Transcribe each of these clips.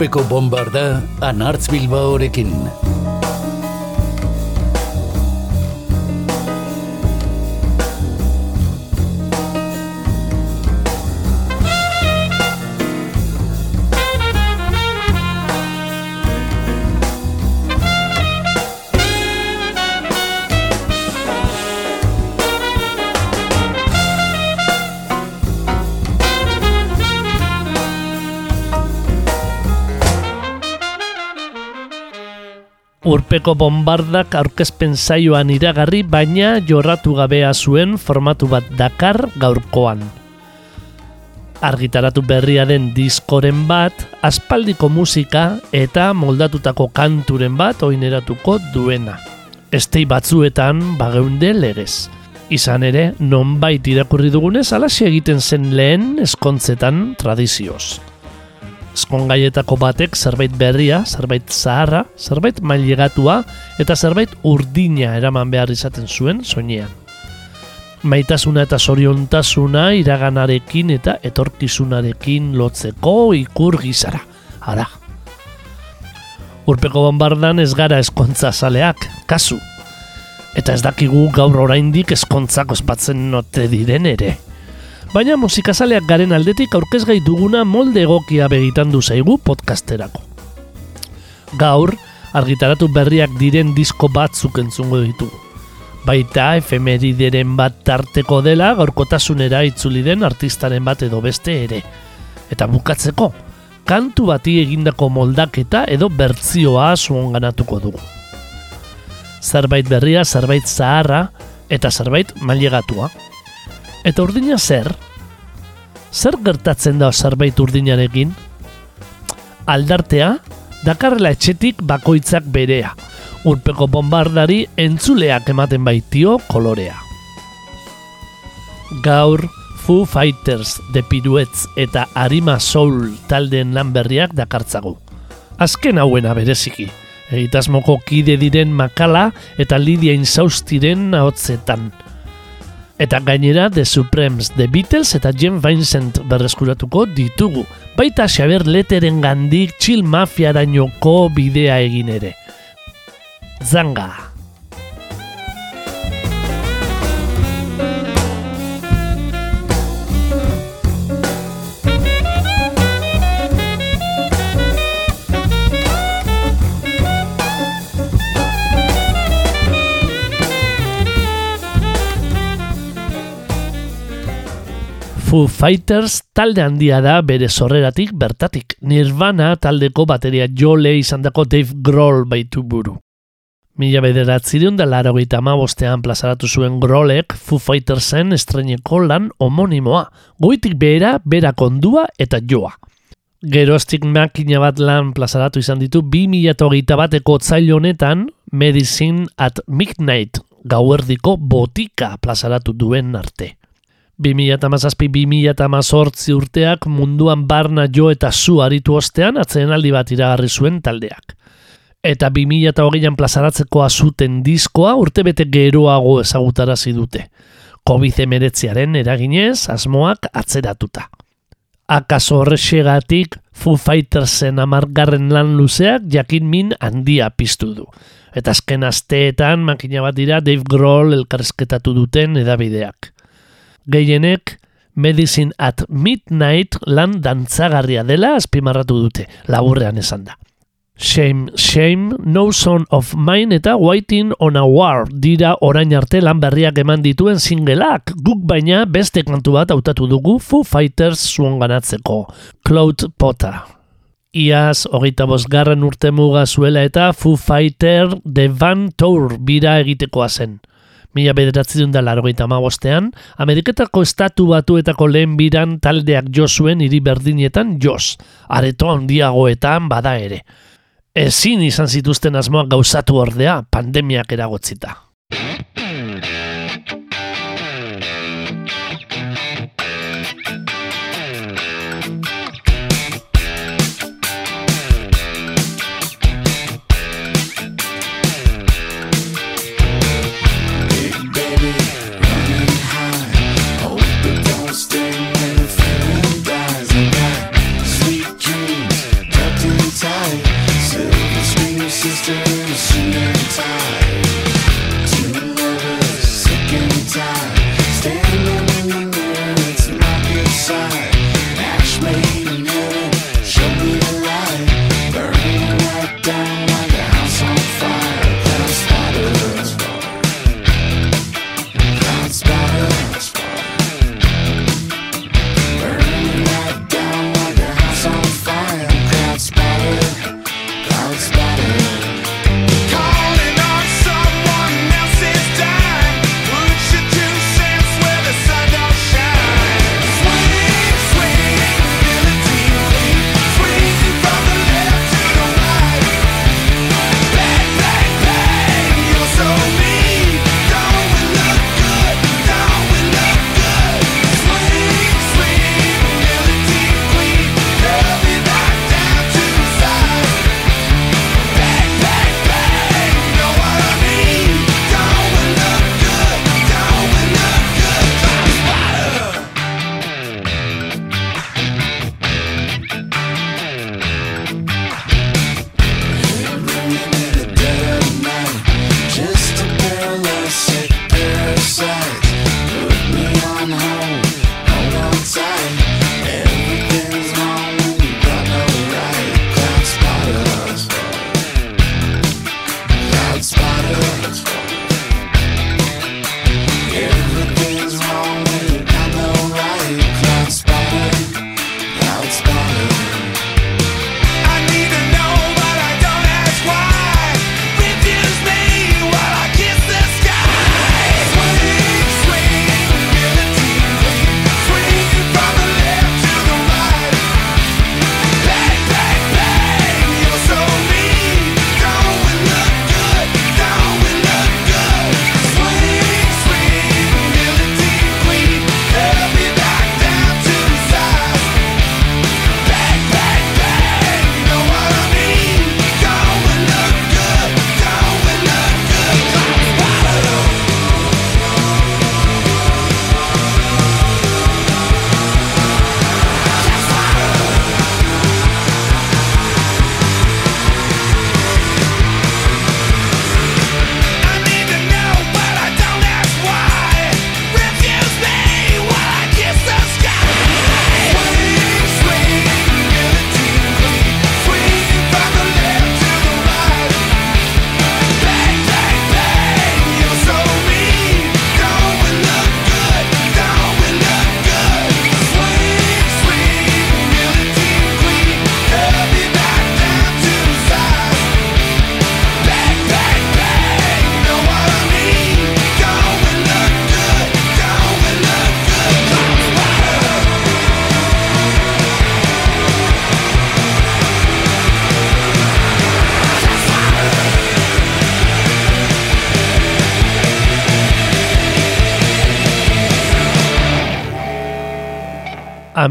urpeko bombarda anartz bilbaorekin. Urpeko bombardak aurkezpen zaioan iragarri baina jorratu gabea zuen formatu bat dakar gaurkoan. Argitaratu berria den diskoren bat, aspaldiko musika eta moldatutako kanturen bat oineratuko duena. Estei batzuetan bageunde legez. Izan ere, nonbait irakurri dugunez alaxi egiten zen lehen eskontzetan tradizioz eskongaietako batek zerbait berria, zerbait zaharra, zerbait mailegatua eta zerbait urdina eraman behar izaten zuen soinean. Maitasuna eta soriontasuna iraganarekin eta etorkizunarekin lotzeko ikur gizara. Ara. Urpeko bombardan ez gara eskontza saleak, kasu. Eta ez dakigu gaur oraindik eskontzak ospatzen note diren ere baina musikazaleak garen aldetik aurkezgai duguna molde egokia begitan du zaigu podcasterako. Gaur, argitaratu berriak diren disko batzuk entzungo ditugu. Baita efemerideren bat tarteko dela gaurkotasunera itzuli den artistaren bat edo beste ere. Eta bukatzeko, kantu bati egindako moldaketa edo bertzioa zuon ganatuko dugu. Zerbait berria, zerbait zaharra eta zerbait mailegatua. Eta urdina zer? Zer gertatzen da zerbait urdinarekin? Aldartea, dakarrela etxetik bakoitzak berea. Urpeko bombardari entzuleak ematen baitio kolorea. Gaur, Foo Fighters, The Piruetz eta Arima Soul taldeen lan berriak dakartzagu. Azken hauena bereziki, egitasmoko kide diren makala eta lidia insaustiren ahotzetan. Eta gainera The Supremes, The Beatles eta Jim Vincent berreskuratuko ditugu. Baita Xaber Leteren gandik Chill Mafia dainoko bidea egin ere. Zanga! Foo Fighters talde handia da bere sorreratik bertatik. Nirvana taldeko bateria jole izan dako Dave Grohl baitu buru. Mila bederatzireun da laro gita bostean plazaratu zuen Grohlek Foo Fightersen estreneko lan homonimoa. Goitik behera, bera kondua eta joa. Geroztik makina bat lan plazaratu izan ditu 2008 bateko otzail honetan Medicine at Midnight gauerdiko botika plazaratu duen arte. 2008-2008 urteak munduan barna jo eta zu aritu ostean atzeen aldi bat iragarri zuen taldeak. Eta 2008an plazaratzeko azuten diskoa urtebete geroago ezagutarazi dute. COVID-19 eraginez asmoak atzeratuta. Akaso horrexegatik Foo Fightersen amargarren lan luzeak jakin min handia piztu du. Eta azken asteetan makina bat dira Dave Grohl elkarrezketatu duten edabideak gehienek Medicine at Midnight lan dantzagarria dela azpimarratu dute, laburrean esan da. Shame, Shame, No Son of Mine eta Waiting on a War dira orain arte lan berriak eman dituen singleak, guk baina beste kantu bat hautatu dugu Foo Fighters zuon ganatzeko, Cloud Potter. Iaz, hogeita bosgarren urte muga zuela eta Foo Fighter The Van Tour bira egitekoa zen mila bederatzen da largoita bostean, Ameriketako estatu batuetako lehen biran taldeak jo zuen hiri berdinetan jos, areto handiagoetan bada ere. Ezin izan zituzten asmoak gauzatu ordea pandemiak eragotzita.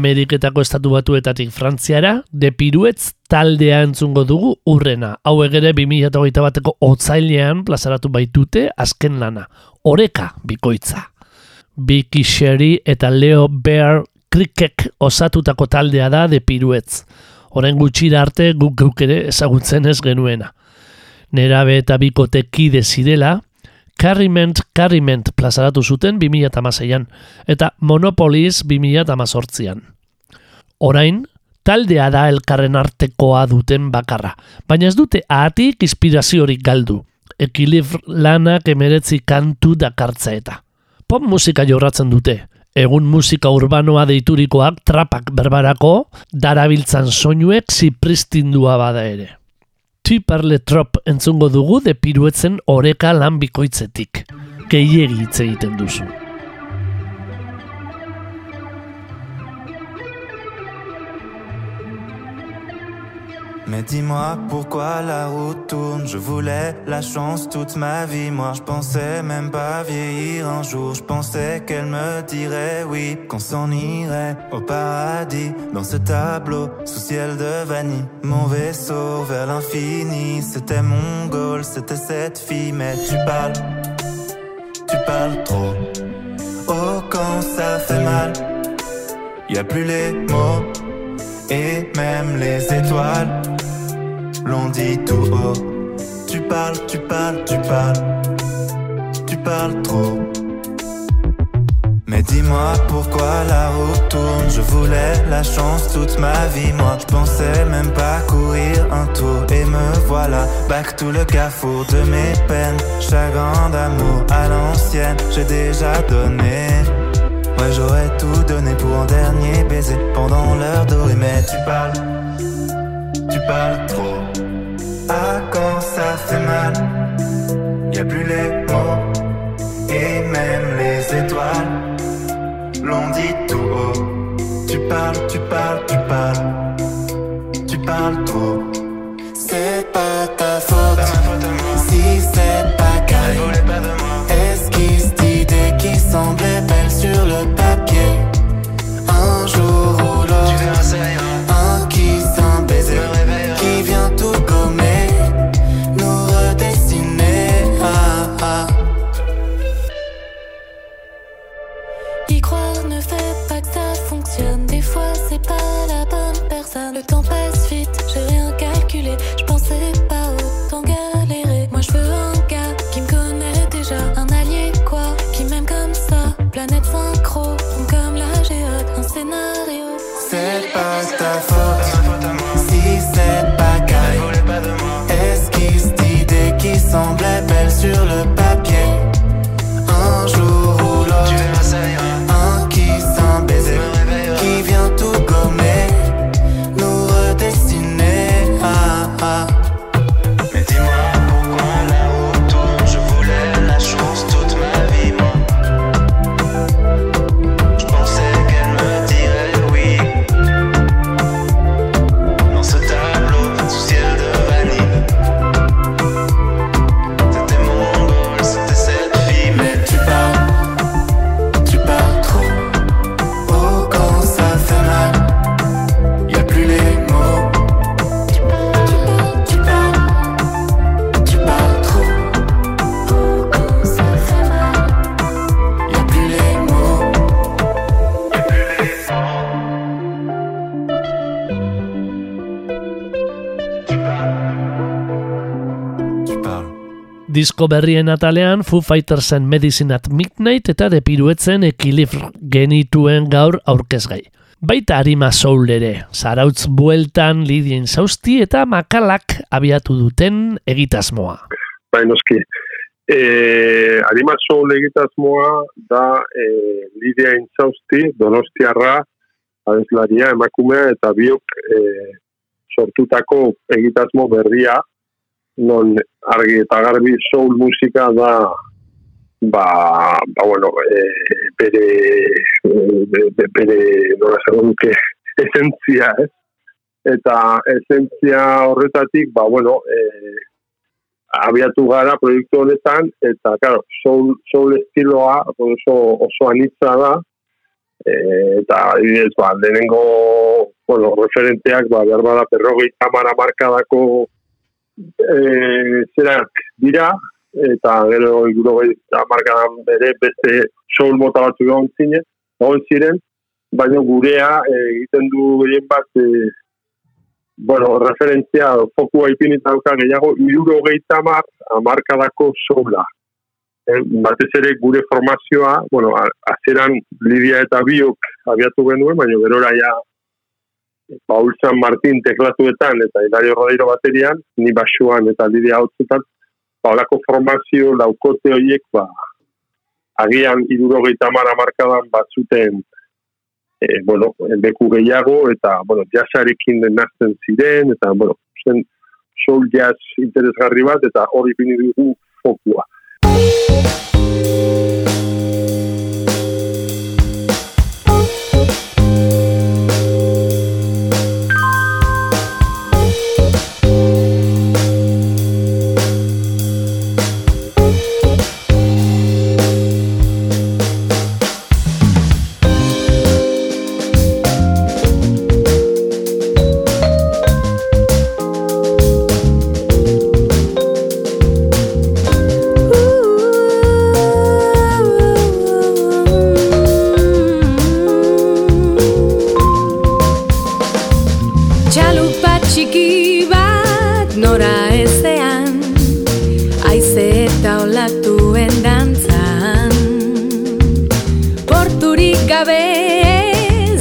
Ameriketako estatu batuetatik Frantziara, de piruetz taldea entzungo dugu urrena. Hau egere 2008 bateko otzailean plazaratu baitute azken lana. Oreka bikoitza. Biki Sherry eta Leo Bear Krikek osatutako taldea da de piruetz. Horen gutxira arte guk guk ere ezagutzen ez genuena. Nerabe eta bikote kide zirela, Carriment Carriment plazaratu zuten 2006an eta Monopolis 2018an. Orain, taldea da elkarren artekoa duten bakarra, baina ez dute ahatik inspiraziorik galdu. Ekilif lanak emeretzi kantu dakartza eta. Pop musika jorratzen dute, egun musika urbanoa deiturikoak trapak berbarako, darabiltzan soinuek zipristindua bada ere. Tiparle trop entzungo dugu de piruetzen oreka lan bikoitzetik. Gehiegi hitz egiten duzu. Mais dis-moi pourquoi la route tourne. Je voulais la chance toute ma vie. Moi, je pensais même pas vieillir un jour. Je pensais qu'elle me dirait oui, qu'on s'en irait au paradis. Dans ce tableau sous ciel de vanille. Mon vaisseau vers l'infini. C'était mon goal, c'était cette fille. Mais tu parles, tu parles trop. Oh, quand ça fait mal, y a plus les mots et même les étoiles l'ont dit tout haut. Tu parles, tu parles, tu parles, tu parles trop. Mais dis-moi pourquoi la route tourne. Je voulais la chance toute ma vie. Moi, je pensais même pas courir un tour. Et me voilà, back to le carrefour de mes peines. Chagrin d'amour à l'ancienne, j'ai déjà donné. Ouais, j'aurais tout donné pour un dernier baiser pendant l'heure dorée. Mais tu parles, tu parles trop. Ah, quand ça fait mal, y a plus les mots et même les étoiles l'ont dit tout haut. Tu parles, tu parles, tu parles, tu parles trop. Le temps passe vite, j'ai rien calculé. Je pensais pas autant galérer. Moi, je veux un gars qui me connaît déjà. Un allié, quoi, qui m'aime comme ça. Planète synchro, comme la géode. Un scénario. C'est pas ta faute si c'est pas calme. Esquisse d'idées qui semblaient belles sur le Disko berrien atalean Foo Fightersen Medicine at Midnight eta depiruetzen ekilifr genituen gaur aurkezgai. Baita harima soul ere, zarautz bueltan lidien zausti eta makalak abiatu duten egitasmoa. bai noski. E, Arima Soul egitasmoa da e, Lidia Intzausti, Donostiarra, abeslaria, emakumea eta biok e, sortutako egitasmo berria, non argi eta garbi soul musika da ba, ba bueno, e, bere, e, be- bere, nola zer duke, esentzia, ez? Eta esentzia horretatik, ba, bueno, e, abiatu gara proiektu honetan, eta, claro, soul, soul estiloa oso, oso anitza da, E, eta adibidez, ba, lehenengo bueno, referenteak, ba, behar bada perrogei tamara markadako e, zerak dira, eta gero iguro markadan bere beste soul mota batzuk egon zine, egon ziren, baina gurea e, egiten du gehien bat e, bueno, referentzia fokua ipinita dauka gehiago, iruro gehieta mar, amarkadako soula. E, batez ere gure formazioa, bueno, azeran Lidia eta Biok abiatu genuen, baina berora ja Paul San Martín teklatuetan eta Hilario Rodeiro baterian, ni basuan eta Lidia hotzutan, paulako formazio laukote horiek, ba, agian iruro gehieta mar amarkadan batzuten e, bueno, beku gehiago, eta, bueno, jasarekin den nazten ziren, eta, bueno, zen soul jazz interesgarri bat, eta hori bini dugu fokua.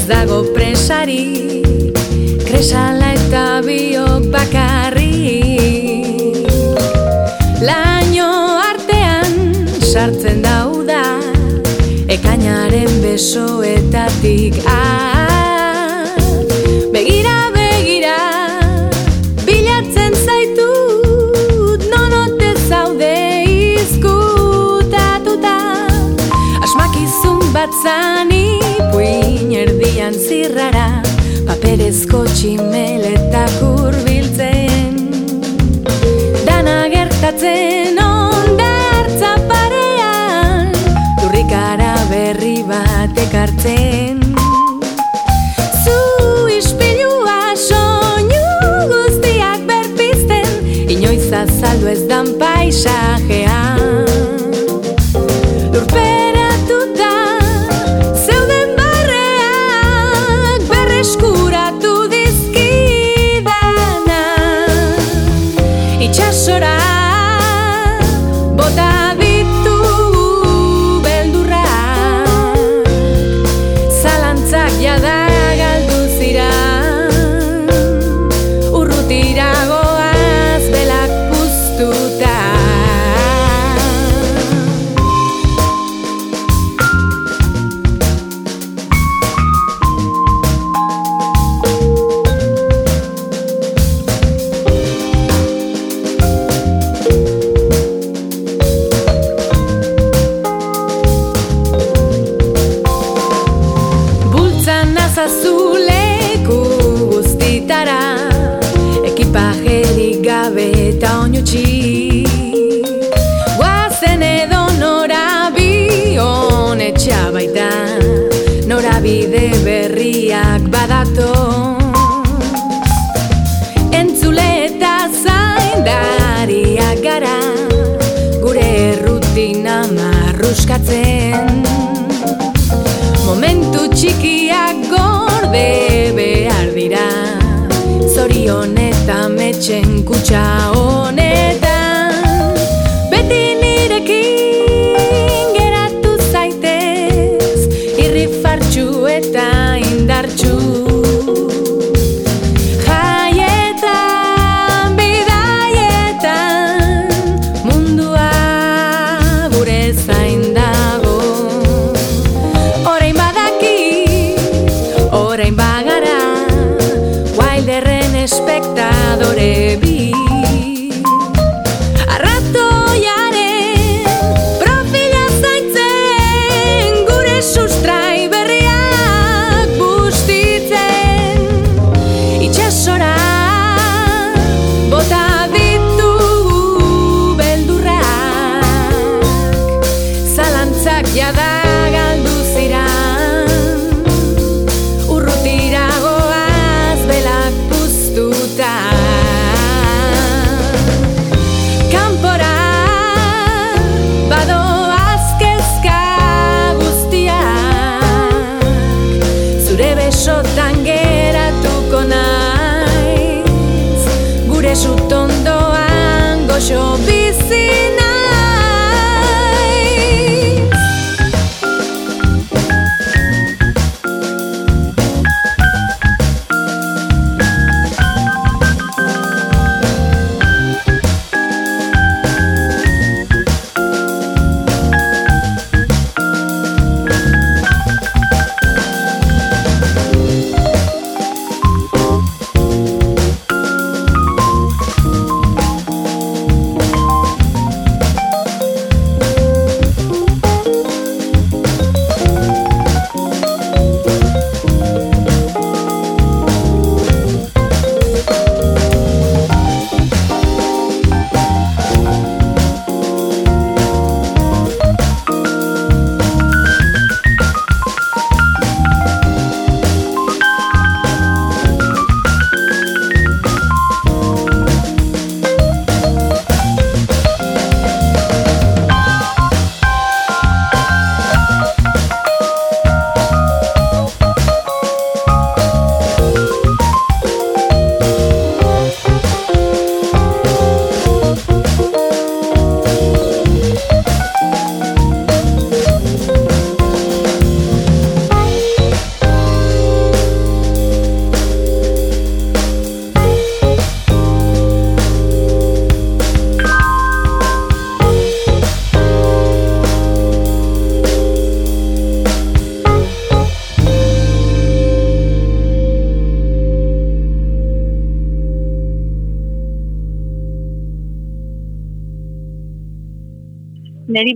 dago presari Kresala eta biok bakarri. Laino artean sartzen dauda Ekainaren besoetatik ari Urrezko tximeletak urbiltzen Dana gertatzen ondartza parean Lurrikara berri bat ekartzen Zu ispilua soinu guztiak berpizten Inoiz azaldu ez dan paisajean izan azazu leku guztitara. Ekipajerik gabe eta onutxi Guazen edo nora bion baita. Nora berriak badato Entzule eta zaindariak gara. Gure rutina marruskatzen. Momentu txiki honetan metxen kutsa honetan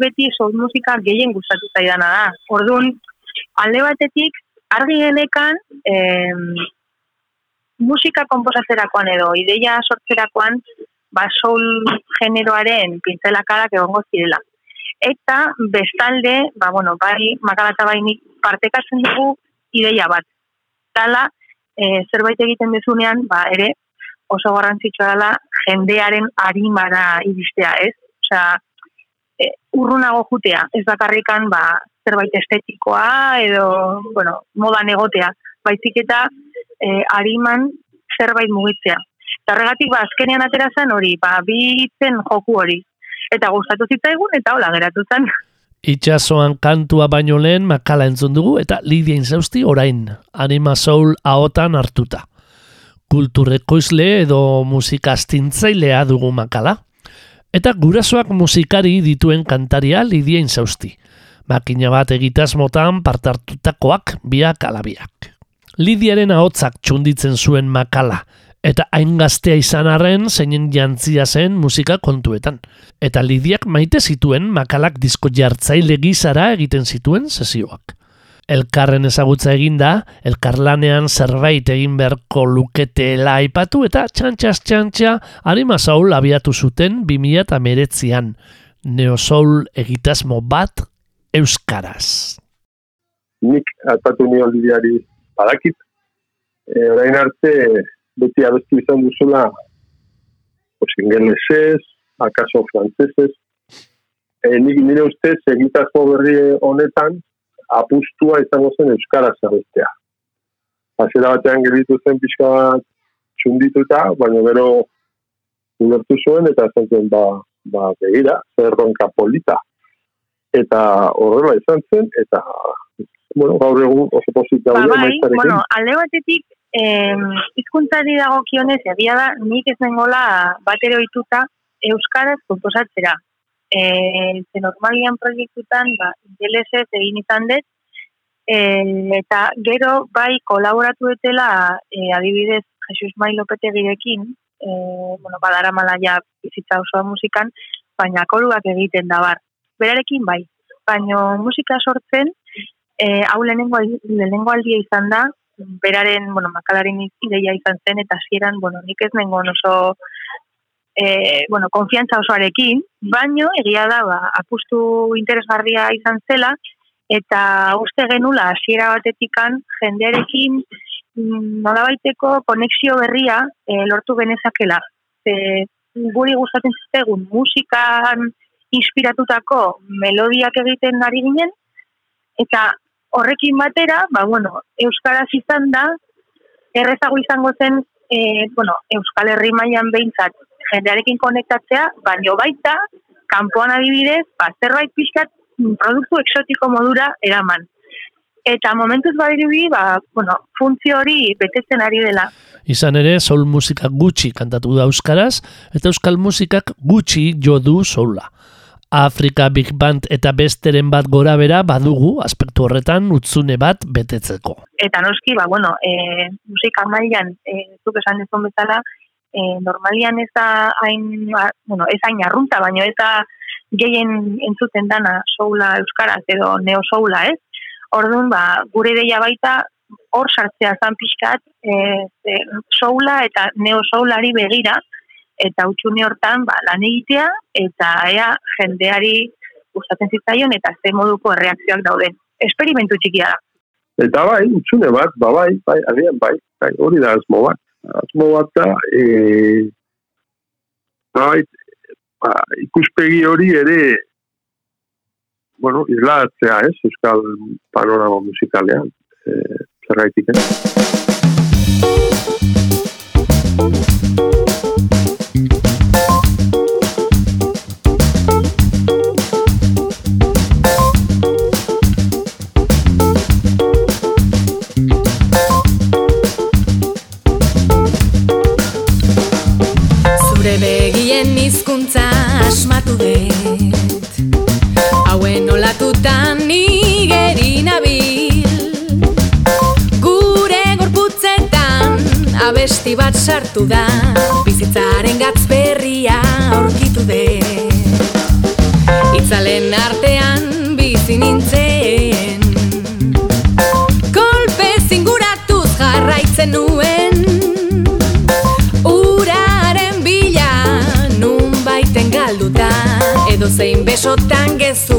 beti soul musika gehien gustatu zaidana da. Orduan, alde batetik, argi genekan, em, musika komposatzerakoan edo ideia sortzerakoan, ba soul generoaren pintzelakadak egongo zirela. Eta bestalde, ba bueno, bai makalata bainik partekatzen dugu ideia bat. Tala, e, zerbait egiten dezunean, ba ere oso garrantzitsua dela jendearen arimara iristea, ez? Osea, urrunago jutea, ez bakarrikan ba, zerbait estetikoa edo, bueno, moda negotea, baizik eta e, ariman zerbait mugitzea. Eta horregatik, ba, azkenean atera zen hori, ba, bi hitzen joku hori. Eta gustatu zitzaigun, eta hola geratu zen. Itxasoan kantua baino lehen makala entzun dugu eta Lidia Inzausti orain, anima soul ahotan hartuta. Kulturrekoizle edo musikastintzailea dugu makala. Eta gurasoak musikari dituen kantaria Lidia Inzausti. Makina bat egitasmotan partartutakoak biak alabiak. Lidiaren ahotzak txunditzen zuen makala, eta hain gaztea izan arren zeinen jantzia zen musika kontuetan. Eta Lidiak maite zituen makalak disko jartzaile gizara egiten zituen sesioak. Elkarren ezagutza eginda, elkarlanean zerbait egin beharko luketela aipatu eta txantxas txantxa harima zaul abiatu zuten 2000 eta meretzian. Neosoul egitasmo bat euskaraz. Nik aipatu nion Lidiari badakit, e, orain arte beti abestu izan duzula pues, ingelesez, akaso frantzesez. E, nik nire ustez, egitazko berri honetan, apustua izango zen Euskaraz abestea. Azera batean gelitu zen pixka bat txundituta, baina gero ulertu zuen eta zen ba, ba begira, zer ronka polita. Eta horrela izan zen, eta bueno, gaur egun oso posita ba, bai, bueno, alde batetik eh, izkuntzari dago kionez, egia da, nik ez nengola batero ituta Euskaraz komposatzera. E, ze normalian proiektutan, ba, ingelesez egin izan dut, e, eta gero bai kolaboratu etela e, adibidez Jesus Mai Lopete girekin, e, bueno, badara mala ja bizitza osoa musikan, baina koruak egiten da bar. Berarekin bai, baina musika sortzen, e, hau lehenengo, lehenengo aldia izan da, beraren, bueno, makalaren ideia izan zen, eta hasieran bueno, nik ez nengo oso, e, bueno, konfiantza osoarekin, baino, egia da, ba, apustu interesgarria izan zela, eta uste genula, hasiera batetikan, jendearekin, mm, nola baiteko, konexio berria e, lortu genezakela. E, guri gustatzen zitegun, musikan inspiratutako melodiak egiten ari ginen, eta horrekin batera, ba, bueno, Euskaraz izan da, errezago izango zen, e, bueno, Euskal Herri mailan behintzat, jendearekin konektatzea, baino baita, kanpoan adibidez, ba, zerbait pixkat, produktu exotiko modura eraman. Eta momentuz badirubi, ba, bueno, funtzio hori betetzen ari dela. Izan ere, soul musika gutxi kantatu da euskaraz, eta euskal musikak gutxi jo du soula. Afrika Big Band eta besteren bat gora bera badugu aspektu horretan utzune bat betetzeko. Eta noski, ba, bueno, e, musika mailan, e, zuk esan dezun bezala, e, normalian ez da hain, bueno, ez hain arrunta, baino ez da gehien entzuten dana soula euskaraz edo neo soula, ez? Orduan, ba, gure deia baita hor sartzea zan pixkat e, e, soula eta neo soulari begira, eta utxune hortan ba, lan egitea eta ea jendeari gustatzen zitzaion eta ze moduko erreakzioak dauden. Esperimentu txikia da. Eta bai, utxune bat, ba bai, bai, agian bai, bai, hori da asmo bat. Asmo bat e, bai, ba, ikuspegi hori ere, bueno, izlatzea, ez, euskal panorama musikalean, e, zerraitik, abesti bat sartu da Bizitzaren gatz berria aurkitu de. Itzalen artean bizi nintzen Kolpe zinguratuz jarraitzen nuen. Uraren bila nun baiten galduta Edo zein besotan gezu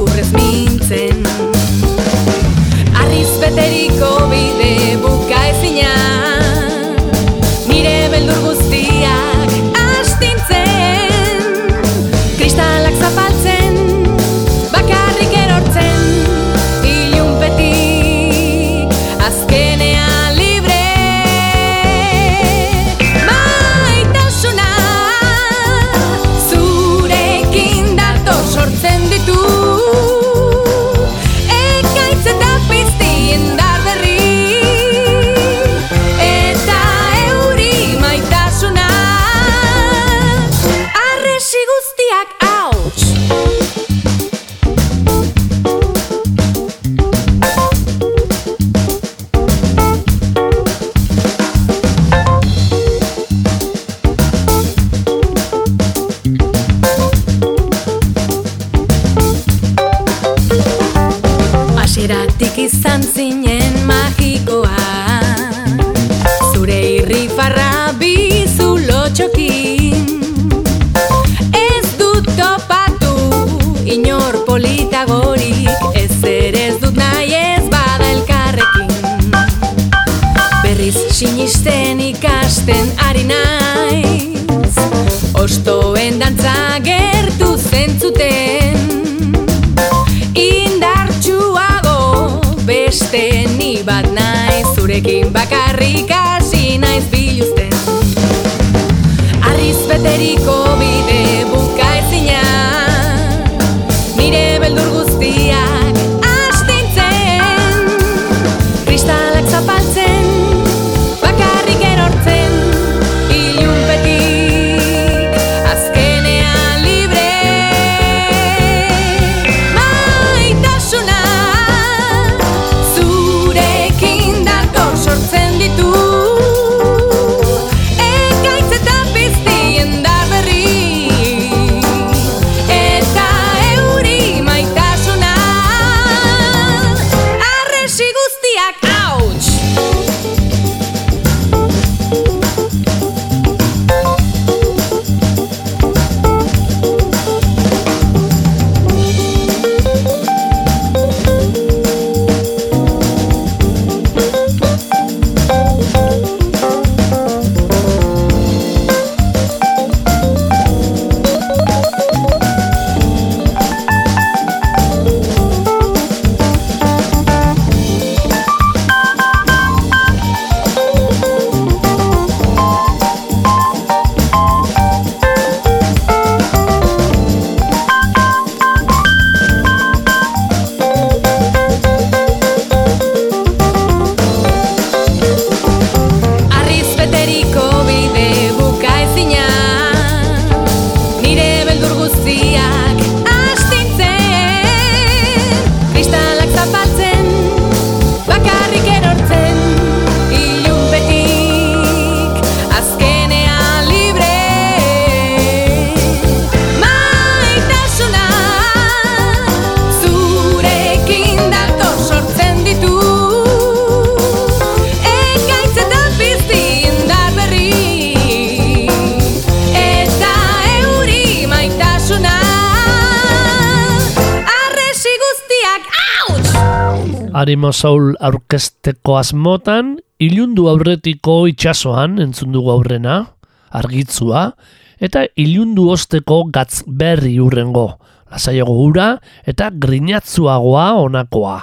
Arimo Soul aurkesteko asmotan, ilundu aurretiko itxasoan entzun dugu aurrena, argitzua, eta ilundu osteko gatz berri urrengo, lasaiago ura eta grinatzuagoa onakoa.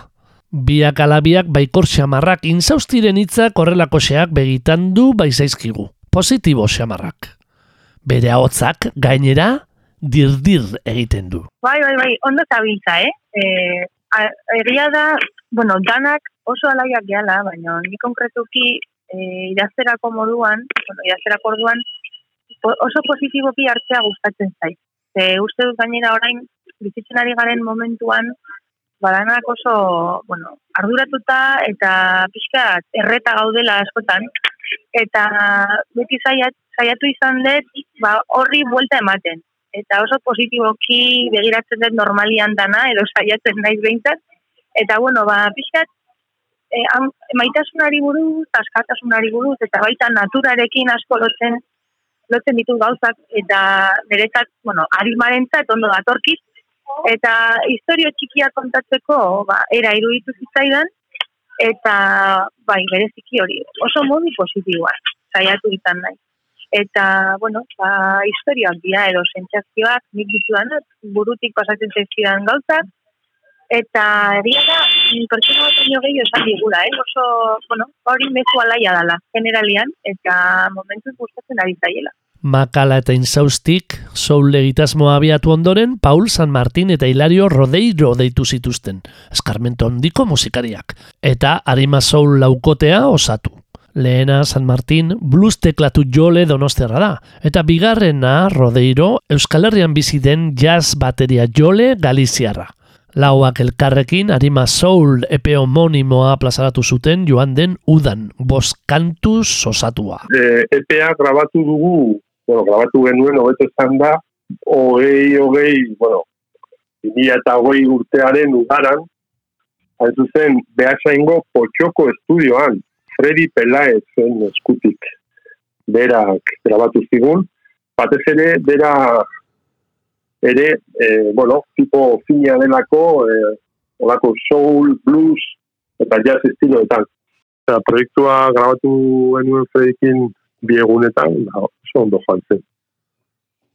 Biak alabiak baikor xamarrak inzaustiren hitzak horrelako xeak begitan du baizaizkigu. Positibo xamarrak. Bere ahotzak gainera dirdir egiten du. Bai, bai, bai, ondo zabiltza, eh? a- egia da, bueno, danak oso alaiak gehala, baina ni konkretuki eh, idazterako moduan, bueno, idazterako orduan, po- oso positiboki hartzea gustatzen zait. Ze uste dut gainera orain, bizitzen ari garen momentuan, badanak oso, bueno, arduratuta eta pixka erreta gaudela askotan, eta beti zaiat, saiatu izan dut, ba, horri buelta ematen. Eta oso positiboki begiratzen dut normalian dana, edo saiatzen naiz behintzat. Eta, bueno, ba, pixkat, e, maitasunari buruz, askatasunari buruz, eta baita naturarekin asko lotzen lotzen ditu gauzak, eta niretzat, bueno, arimarentzat ondo datorkiz, eta historio txikia kontatzeko, ba, era iruditu zitzaidan, eta, bai, bereziki hori, oso modu positiboa, saiatu izan nahi. Eta, bueno, ba, historioak dira, edo sentsazioak, nik ditudan, burutik pasatzen zaizkidan gauzak, eta egia da, pertsona bat baino gehiago esan digula, eh? oso, bueno, hori mezu alaia dala, generalian, eta momentu gustatzen ari zaiela. Makala eta inzaustik, soul egitasmoa abiatu ondoren, Paul San Martin eta Hilario Rodeiro deitu zituzten, eskarmento handiko musikariak, eta Arima Soul laukotea osatu. Lehena San Martin blues teklatu jole donosterra da, eta bigarrena Rodeiro Euskal Herrian bizi den jazz bateria jole galiziarra. Lauak elkarrekin Arima Soul epe homonimoa plazaratu zuten joan den udan, bost kantuz osatua. E, EPA grabatu dugu, bueno, grabatu genuen hobeto esan da, hogei, hogei, bueno, 2000 eta hogei urtearen udaran, hain zuzen, behasaingo potxoko estudioan, Freddy Pelaez zen eskutik, berak grabatu zigun, batez ere, bera ere, e, bueno, tipo fina delako, e, olako soul, blues, eta jazz estiloetan. Eta proiektua grabatu genuen Fredikin biegunetan, da, oso ondo joan zen.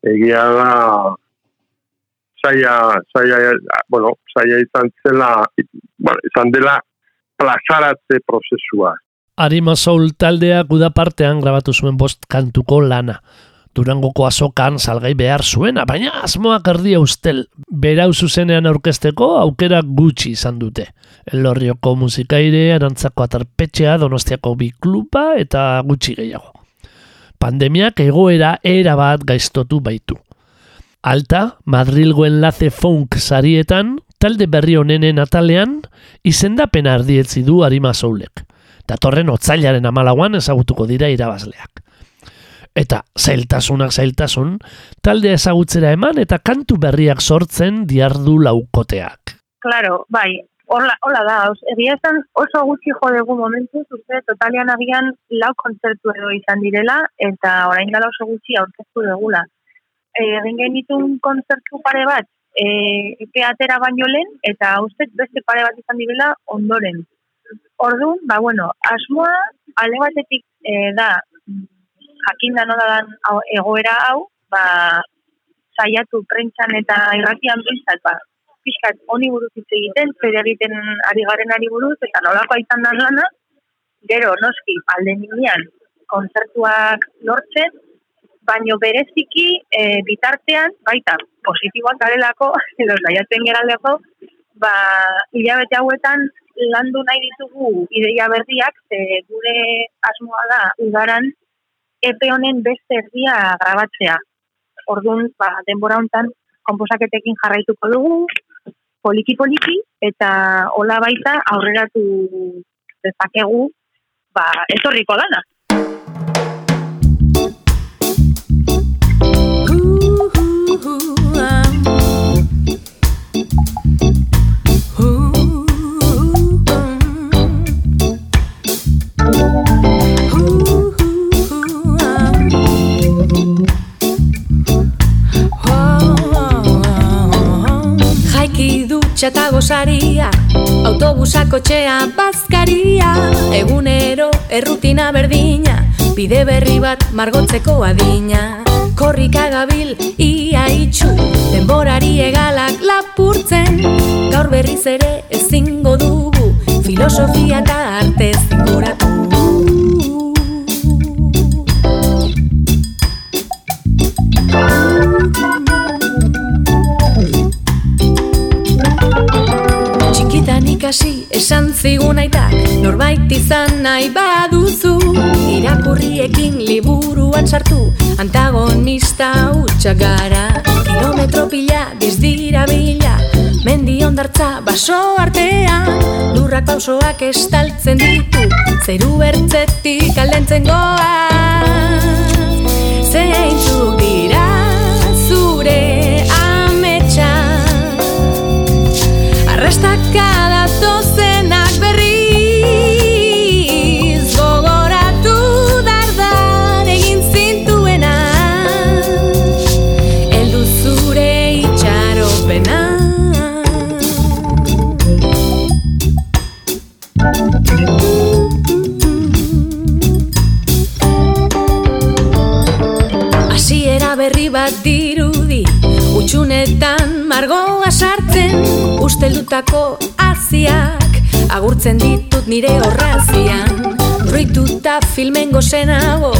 Egia da, saia, saia, bueno, saia izan zela, bueno, izan dela plazaratze prozesua. Arima Soul taldeak udapartean grabatu zuen bost kantuko lana. Durangoko azokan salgai behar zuena, baina asmoak erdia ustel, berau zuzenean aurkezteko aukera gutxi izan dute. Elorrioko musikaire, arantzako atarpetxea, donostiako bi kluba eta gutxi gehiago. Pandemiak egoera era bat gaiztotu baitu. Alta, Madrilgo enlace funk sarietan, talde berri honenen atalean, izendapen ardietzi du harima zoulek. Datorren otzailaren amalaguan ezagutuko dira irabazleak eta zailtasunak zailtasun, talde ezagutzera eman eta kantu berriak sortzen diardu laukoteak. Claro, bai, hola, hola da, egia esan oso gutxi jo dugu momentu, uste, totalian agian lau kontzertu edo izan direla, eta orain dela oso gutxi aurkeztu dugula. E, egin genitun kontzertu pare bat, e, teatera baino lehen, eta uste beste pare bat izan direla ondoren. Orduan, ba, bueno, asmoa, ale batetik e, da, jakinda nola dan egoera hau, ba, saiatu prentsan eta irratian bintzat, ba, pixkat honi buruz hitz egiten, zer egiten ari garen ari buruz, eta nolako aitan dan lana, gero, noski, alde ninean, kontzertuak lortzen, baino bereziki e, bitartean, baita, positiboak garelako, edo saiatzen geraleko, ba, hilabete hauetan landu nahi ditugu ideia berdiak, ze gure asmoa da udaran epe honen beste erdia grabatzea. Orduan, ba, denbora hontan konposaketekin jarraituko dugu, poliki-poliki, eta hola baita aurreratu dezakegu, ba, etorriko dana. Eta gozaria Autobusako txea bazkaria. Egunero errutina berdina Bide berri bat margotzeko adina. Korrika gabil ia itxu Denborari egalak lapurtzen. Gaur berriz ere ezingo dugu Filosofia eta arte zingoratu ikasi esan zigun aitak Norbait izan nahi baduzu. Irakurriekin liburuan sartu Antagonista utxak gara. Kilometro pila bizdira bila Mendi ondartza baso artean Lurrak pausoak estaltzen ditu Zeru bertzetik aldentzen goa Zeintzuk dira Hasta cada berriz zogoratu dar dar e gintzuena el zuzure icharo berri bat dirudi Utsunetan margoa sartzen Usteldutako aziak Agurtzen ditut nire horrazian Ruituta filmen gozenago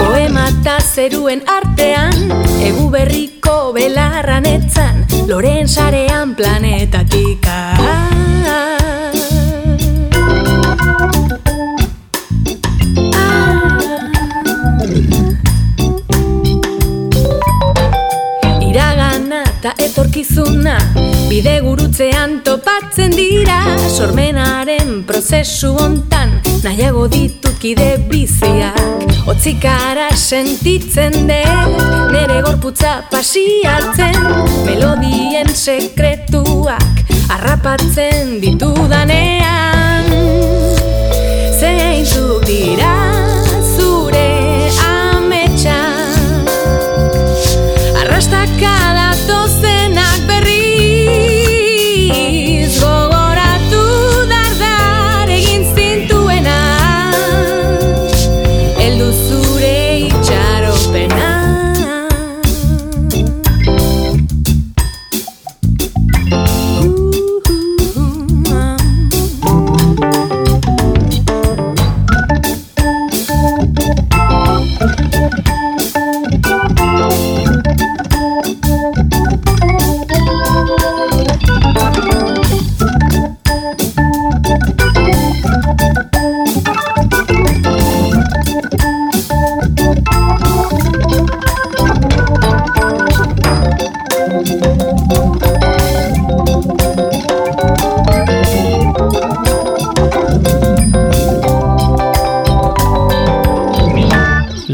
Poema eta zeruen artean. Egu berriko belarran etzan Loren sarean planetatik etorkizuna Bide gurutzean topatzen dira. Sormenaren prozesu hontan Nahiago ditut kide biziak. Otzikara sentitzen dut Nere gorputza pasiatzen Melodien sekretuak Arrapatzen ditudanean. Zeintzuk dira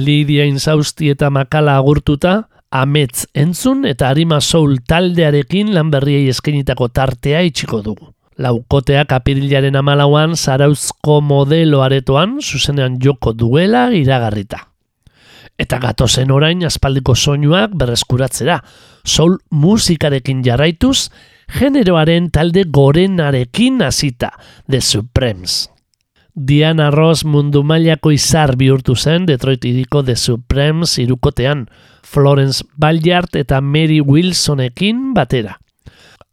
Lidia Inzausti eta Makala agurtuta, Amets entzun eta Arima Soul taldearekin lan berriei eskainitako tartea itxiko dugu. Laukoteak apirilaren amalauan zarauzko modelo aretoan zuzenean joko duela iragarrita. Eta gatozen orain aspaldiko soinuak berreskuratzera, soul musikarekin jarraituz, generoaren talde gorenarekin hasita, The Supremes. Diana Ross mundu mailako izar bihurtu zen Detroit iriko The Supremes irukotean, Florence Ballard eta Mary Wilsonekin batera.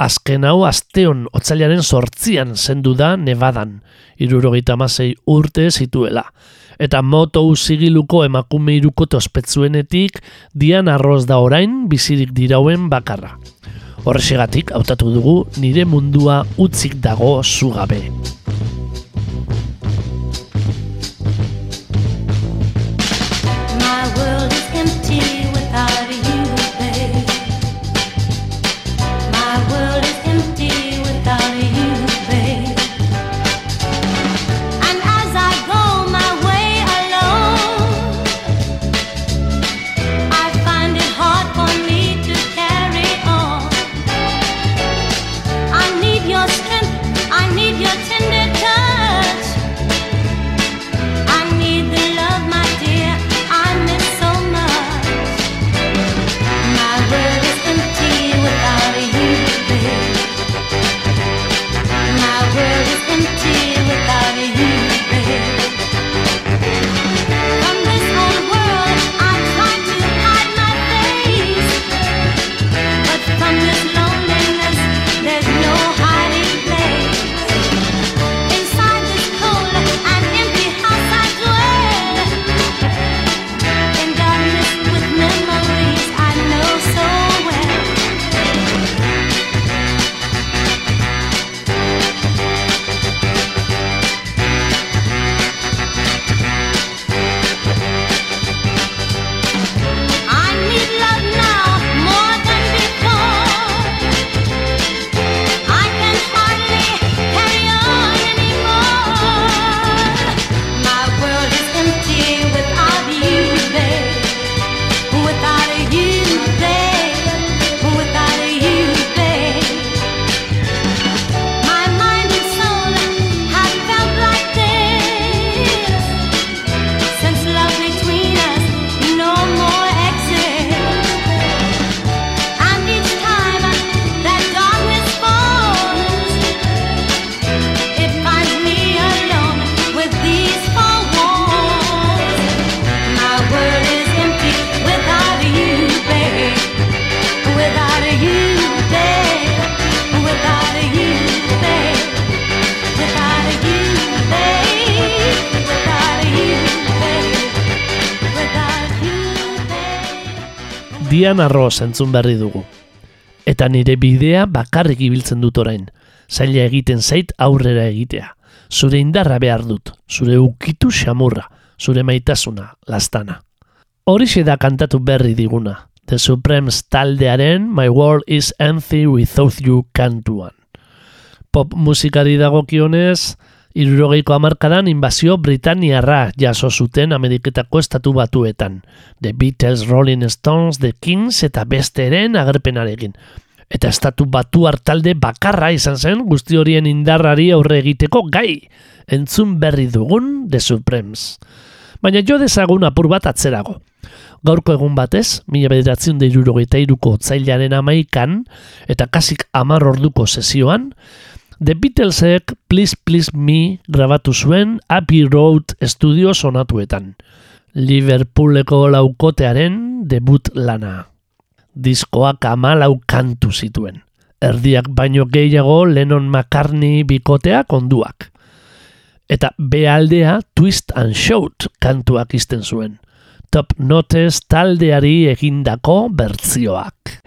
Azken hau asteon otzailaren sortzian zendu da Nevadan, irurogeita amasei urte zituela. Eta moto usigiluko emakume irukote ospetzuenetik Diana Ross da orain bizirik dirauen bakarra. Horrexegatik hautatu dugu nire mundua utzik dago zugabe. Diana Ross entzun berri dugu. Eta nire bidea bakarrik ibiltzen dut orain. Zaila egiten zait aurrera egitea. Zure indarra behar dut, zure ukitu xamurra, zure maitasuna, lastana. Horixe da kantatu berri diguna. The Supremes taldearen My World is Empty Without You kantuan. Pop musikari dagokionez, irurogeiko amarkadan invazio Britaniarra jaso zuten Ameriketako estatu batuetan. The Beatles, Rolling Stones, The Kings eta besteren agerpenarekin. Eta estatu batu talde bakarra izan zen guzti horien indarrari aurre egiteko gai. Entzun berri dugun The Supremes. Baina jo dezagun apur bat atzerago. Gaurko egun batez, mila bederatzen da irurogeita iruko otzailaren amaikan, eta kasik amar orduko sesioan, The Beatlesek Please Please Me grabatu zuen Abbey Road Studio sonatuetan. Liverpooleko laukotearen debut lana. Diskoak amalau kantu zituen. Erdiak baino gehiago Lennon McCartney bikotea konduak. Eta bealdea Twist and Shout kantuak izten zuen. Top Notes taldeari egindako bertzioak.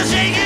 Well,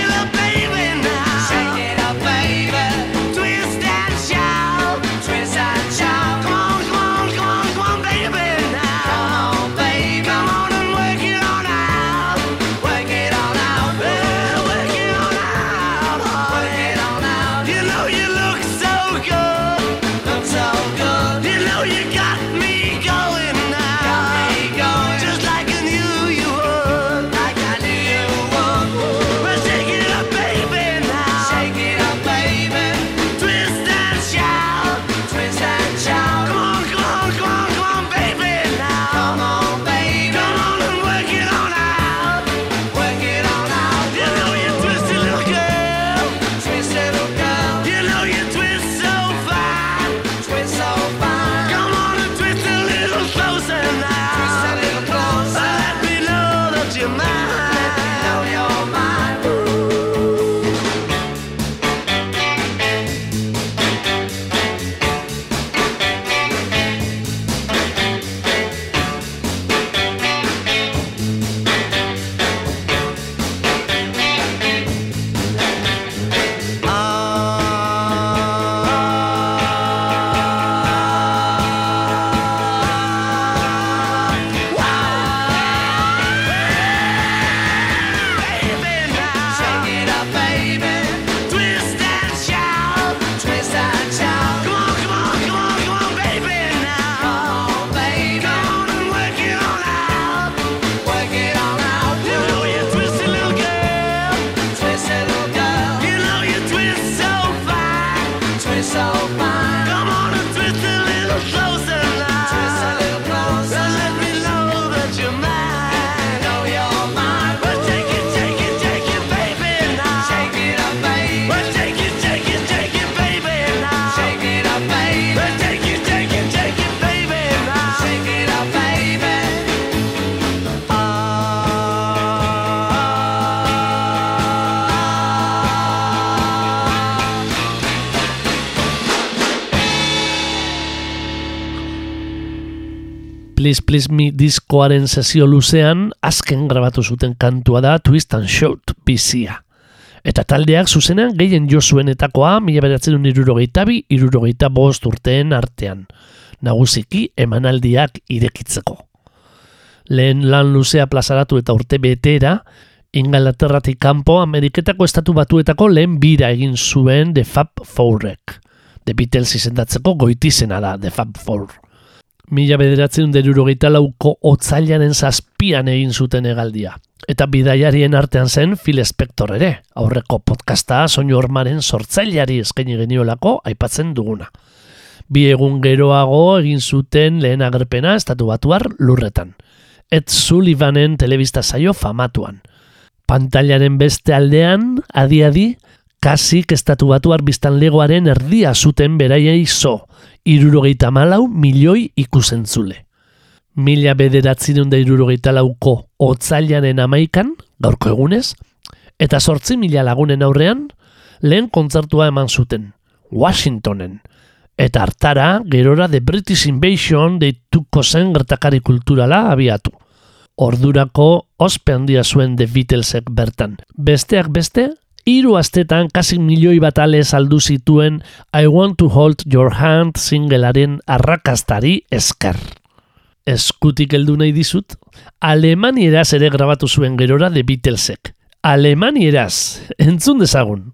Me diskoaren sesio luzean azken grabatu zuten kantua da Twist and Shout bizia. Eta taldeak zuzenean gehien jo zuenetakoa mila beratzen irurogeita bi, irurogeita bost urteen artean. Nagusiki emanaldiak irekitzeko. Lehen lan luzea plazaratu eta urte betera, Ingalaterratik kanpo Ameriketako estatu batuetako lehen bira egin zuen The Fab Fourrek. The Beatles izendatzeko goitizena da The Fab Four. Mila bederatzen derurogeita lauko otzailaren zazpian egin zuten egaldia. Eta bidaiarien artean zen Phil Spector ere, aurreko podcasta soinu hormaren sortzailari eskaini geniolako aipatzen duguna. Bi egun geroago egin zuten lehen agerpena estatu batuar lurretan. Ed Sullivanen telebista saio famatuan. Pantailaren beste aldean, adi-adi, kasik estatu batuar biztanlegoaren erdia zuten beraiei zo, irurogeita malau milioi ikusentzule. Mila bederatzen da irurogeita lauko otzailaren amaikan, gaurko egunez, eta sortzi mila lagunen aurrean, lehen kontzertua eman zuten, Washingtonen, Eta hartara, gerora The British Invasion deituko zen gertakari kulturala abiatu. Ordurako ospe handia zuen The Beatlesek bertan. Besteak beste, hiru astetan kasi milioi bat ale saldu zituen I Want to Hold Your Hand singlearen arrakastari esker. Eskutik heldu nahi dizut, Alemanieraz ere grabatu zuen gerora The Beatlesek. Alemanieraz, entzun dezagun.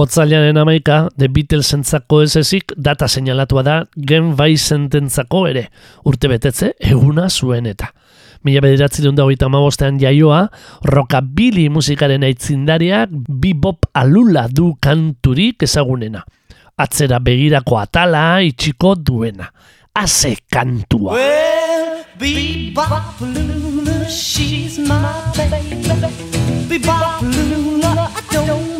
Otzailaren amaika, The Beatlesentzako ez ezik, data seinalatua da Gen Vicententzako ere, urte betetze, eguna zuen eta. Mila bederatzi dut hogeita hamabostean jaioa, rockabilly musikaren aitzindariak bebop alula du kanturik ezagunena. Atzera begirako atala itxiko duena. Aze kantua. Well, bebop Lula, she's my baby. Bebop Lula, I don't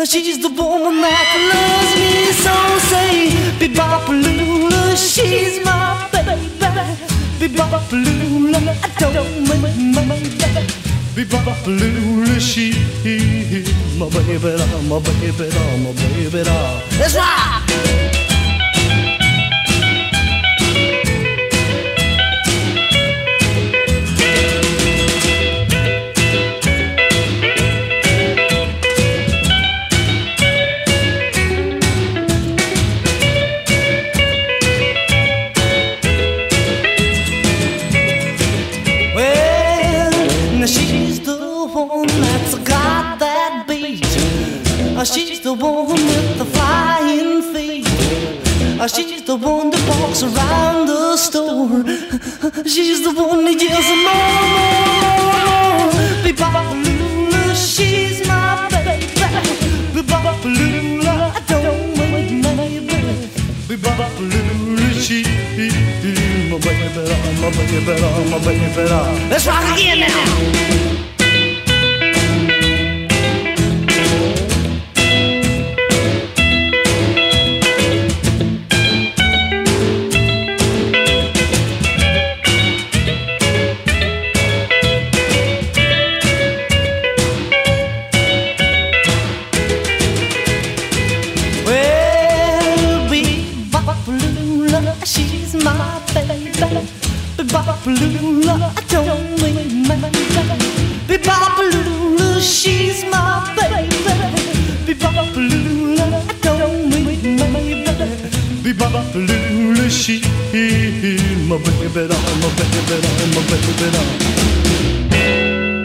Uh, She's the woman that loves me so. Say, Bebopalula, she's my baby. Bebopalula, I don't mean my baby. Bebopalula, she's my baby, my baby, my baby. That's right. The one with the flying feet. Uh, She's the one that walks around the store. She's the one that yells more, more, more. Bebopalula, she's my baby. Bebopalula, I don't mean maybe. Bebopalula, she's my baby, my baby, my baby. Let's rock again now.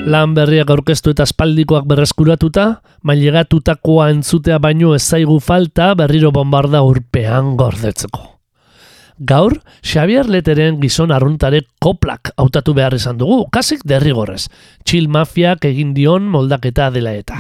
Lan berriak aurkeztu eta espaldikoak berreskuratuta, mailegatutakoa entzutea baino ez zaigu falta berriro bombarda urpean gordetzeko. Gaur, Xavier Leteren gizon arruntare koplak hautatu behar izan dugu, kasik derrigorrez, Chill Mafiak egin dion moldaketa dela eta.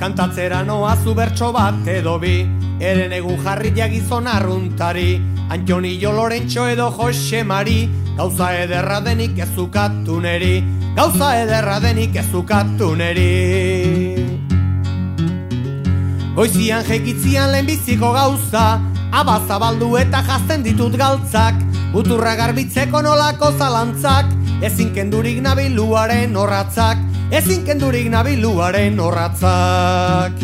Kantatzera noa zu bertso bat edo bi. Eren egun jarria gizon arruntari. Antonio Lorentxo edo Jose Mari. Gauza ederra denik ezukatu neri. Gauza ederra denik ezukatu neri. Goizian jekitzian lehenbiziko gauza Abazabaldu eta jazten ditut galtzak Muturra garbitzeko nolako zalantzak. Ezin kendurik nabiluaren horratzak Ezin kendurik nabiluaren horratzak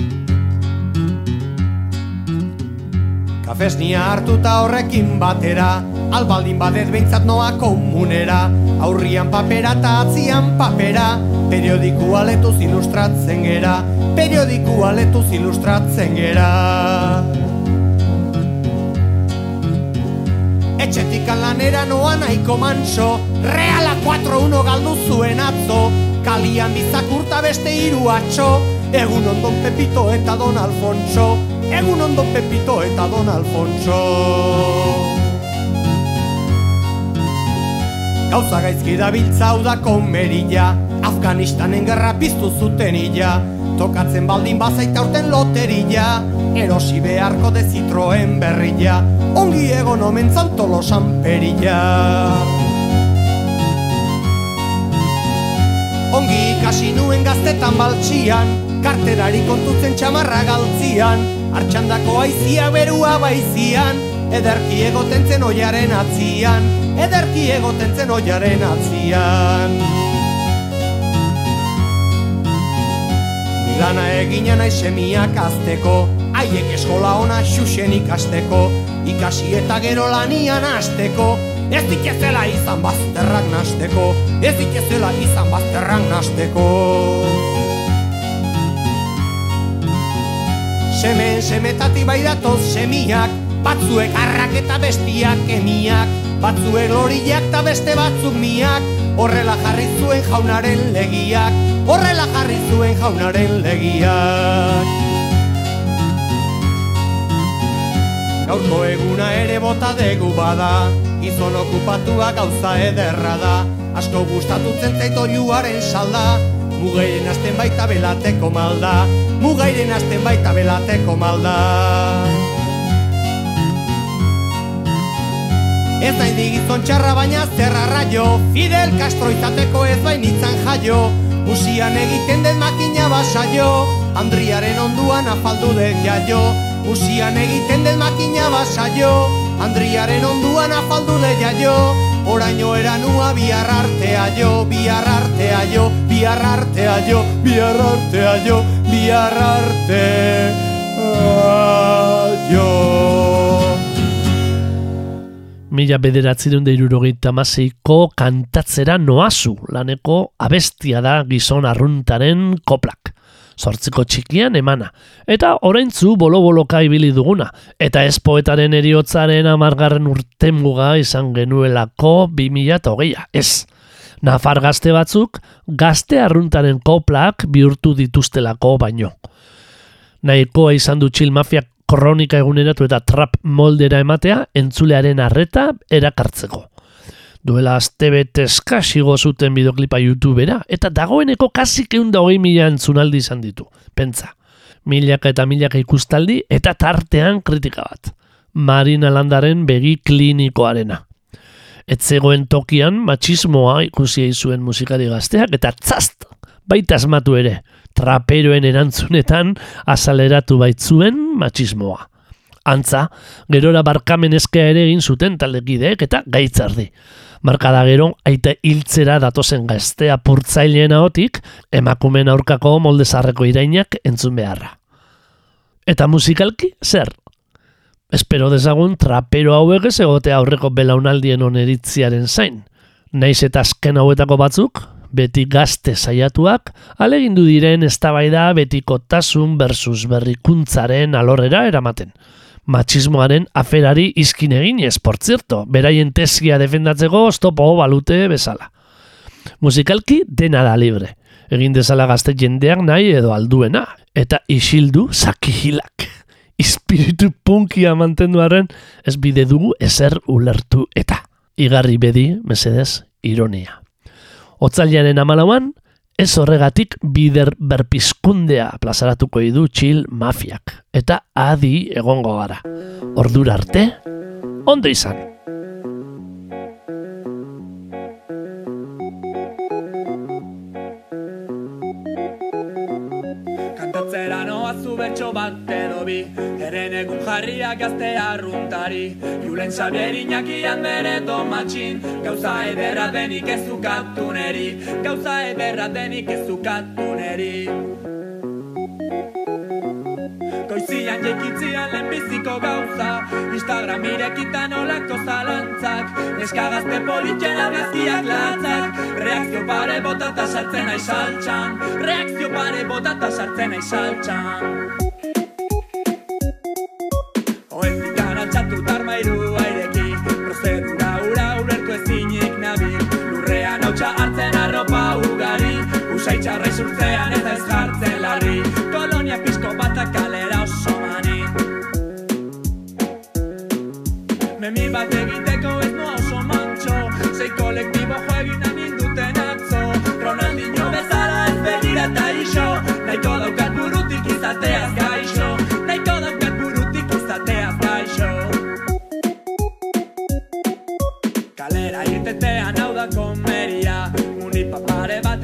Kafesnia hartuta horrekin batera Albaldin badet behintzat noa komunera Aurrian papera eta atzian papera Periodiku aletuz ilustratzen gera Periodiku aletuz ilustratzen gera Etxetik lanera noa nahiko manso Reala 4-1 galdu zuen atzo. Kalian bizakurta beste hiru atxo Egun ondon Pepito eta Don Alfonso. Egun ondon Pepito eta Don Alfonso. Gauza gaizki da biltzau da komerilla Afganistanen gerra piztu zuten illa. Tokatzen baldin bazaita urten loterilla Erosi beharko de Citroen berrilla Ongi egon omen zantolosan perilla. Ongi ikasi nuen gaztetan baltxian Karterari kontutzen txamarra galtzian. Artxandako aizia berua baizian Ederki egoten zen oiaren atzian. Ederki egoten zen oiaren atzian. Lana egina nahi semiak azteko Haiek eskola ona xuxen ikasteko Ikasi eta gero lanian azteko Ez dikezela izan bazterrak nasteko Ez dikezela izan bazterrak nasteko. Semen semetati bai datoz semiak Batzuek arrak eta bestiak emiak Batzuek loriak eta beste batzuk miak. Horrela jarri zuen jaunaren legiak Horrela jarri zuen jaunaren legiak Gaurko eguna ere bota degu bada Gizon okupatua gauza ederra da. Asko gustatutzen zait oiuaren salda Mugairen asten baita belateko malda Mugairen asten baita belateko malda. Ez nahi digizon txarra baina zerra raio. Fidel Castro izateko ez bain itzan jaio Musian egiten den makina basaio. Andriaren onduan afaldu den jaio Musian egiten den makina basaio Andriaren onduan afaldu den jaio Oraino eranua bihar artea jo, bihar artea jo, bihar artea jo, bihar artea jo, bihar artea jo. Mila bederatzireun da irurogeita maseiko kantatzera noazu, laneko abestia da gizon arruntaren koplak. Zortziko txikian emana. Eta oraintzu bolo-boloka ibili duguna. Eta ez poetaren eriotzaren amargarren urtemuga izan genuelako 2008a. Ez. Nafar gazte batzuk, gazte arruntaren koplak bihurtu dituztelako baino. Nahikoa izan du txil mafiak kronika eguneratu eta trap moldera ematea entzulearen arreta erakartzeko. Duela azte bete eskasigo zuten bideoklipa youtubera eta dagoeneko kasik egun da hogei mila entzunaldi izan ditu. Pentsa, milaka eta milaka ikustaldi eta tartean kritika bat. Marina Landaren begi klinikoarena. Etzegoen tokian matxismoa ikusi zuen musikari gazteak eta tzast, baita asmatu ere, traperoen erantzunetan azaleratu baitzuen matxismoa. Antza, gerora barkamen ere egin zuten taldekideek eta gaitzardi. Markada gero, aite hiltzera datozen gaztea purtzaileen ahotik, emakumen aurkako moldezarreko irainak entzun beharra. Eta musikalki, zer? Espero dezagun trapero hauek ez egote aurreko belaunaldien oneritziaren zain. Naiz eta azken hauetako batzuk, beti gazte saiatuak, alegindu diren eztabaida betikotasun versus berrikuntzaren alorrera eramaten. Matxismoaren aferari izkin por zerto, beraien tesia defendatzeko oztopo balute bezala. Musikalki dena da libre. Egin dezala gazte jendeak nahi edo alduena. Eta isildu zakihilak. Espiritu punkia mantenduaren ez bide dugu ezer ulertu eta. Igarri bedi, mesedez, ironia. Otzailaren amalauan, ez horregatik bider berpizkundea plazaratuko idu txil mafiak. Eta adi egongo gara. Ordura arte, ondo izan. Betxo bat edo bi Eren egun jarriak gazte arruntari. Julen Xabier Iñakian bere tomatxin Gauza ederra denik ez ukatu neri. Gauza ederra denik ez ukatu neri. Goizian jekitzian lehenbiziko gauza Instagram irekitan olako zalantzak. Neska gazte politxen argazkiak latzak. Reakzio pare botata sartzen aiz saltxan. Reakzio pare botata sartzen aiz saltxan on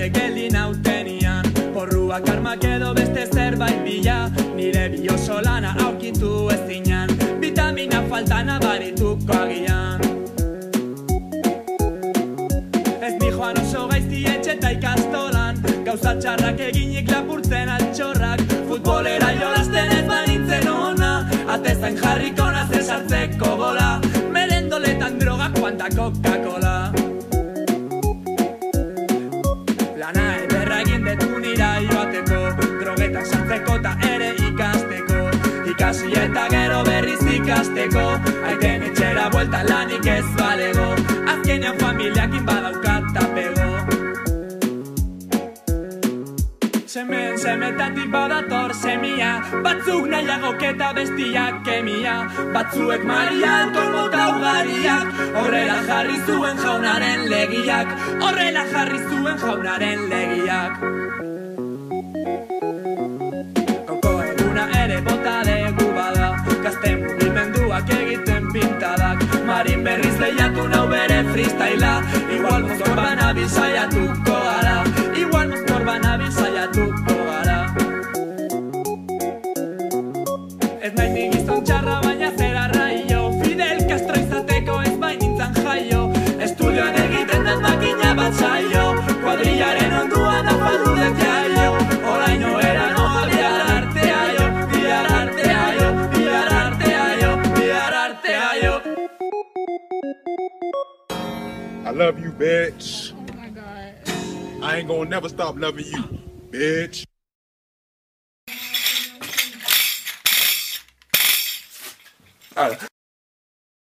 pare batek geldi nautenian Porruak armak edo beste zerbait bila Nire bioso lana aurkitu ezinan Vitamina falta nabarituko agian. Ez ni joan oso gaizti etxe eta ikastolan. Gauza txarrak eginik lapurtzen altxorrak. Futbolera jolasten ez banitzen ona. Atezain jarriko nazen sartzeko gola ikasteko Aiten etxera buelta lanik ez balego Azkenean familiakin badaukat tapego Semen semetatik badator semia Batzuk nahiagok eta bestiak kemia Batzuek maria kolmota ugariak Horrela jarri zuen jaunaren legiak. Horrela jarri zuen jaunaren legiak Lehiatu nau bere freestyla Igual banabil saiatuko gara bitch. Oh my god. I ain't gonna never stop loving you, bitch.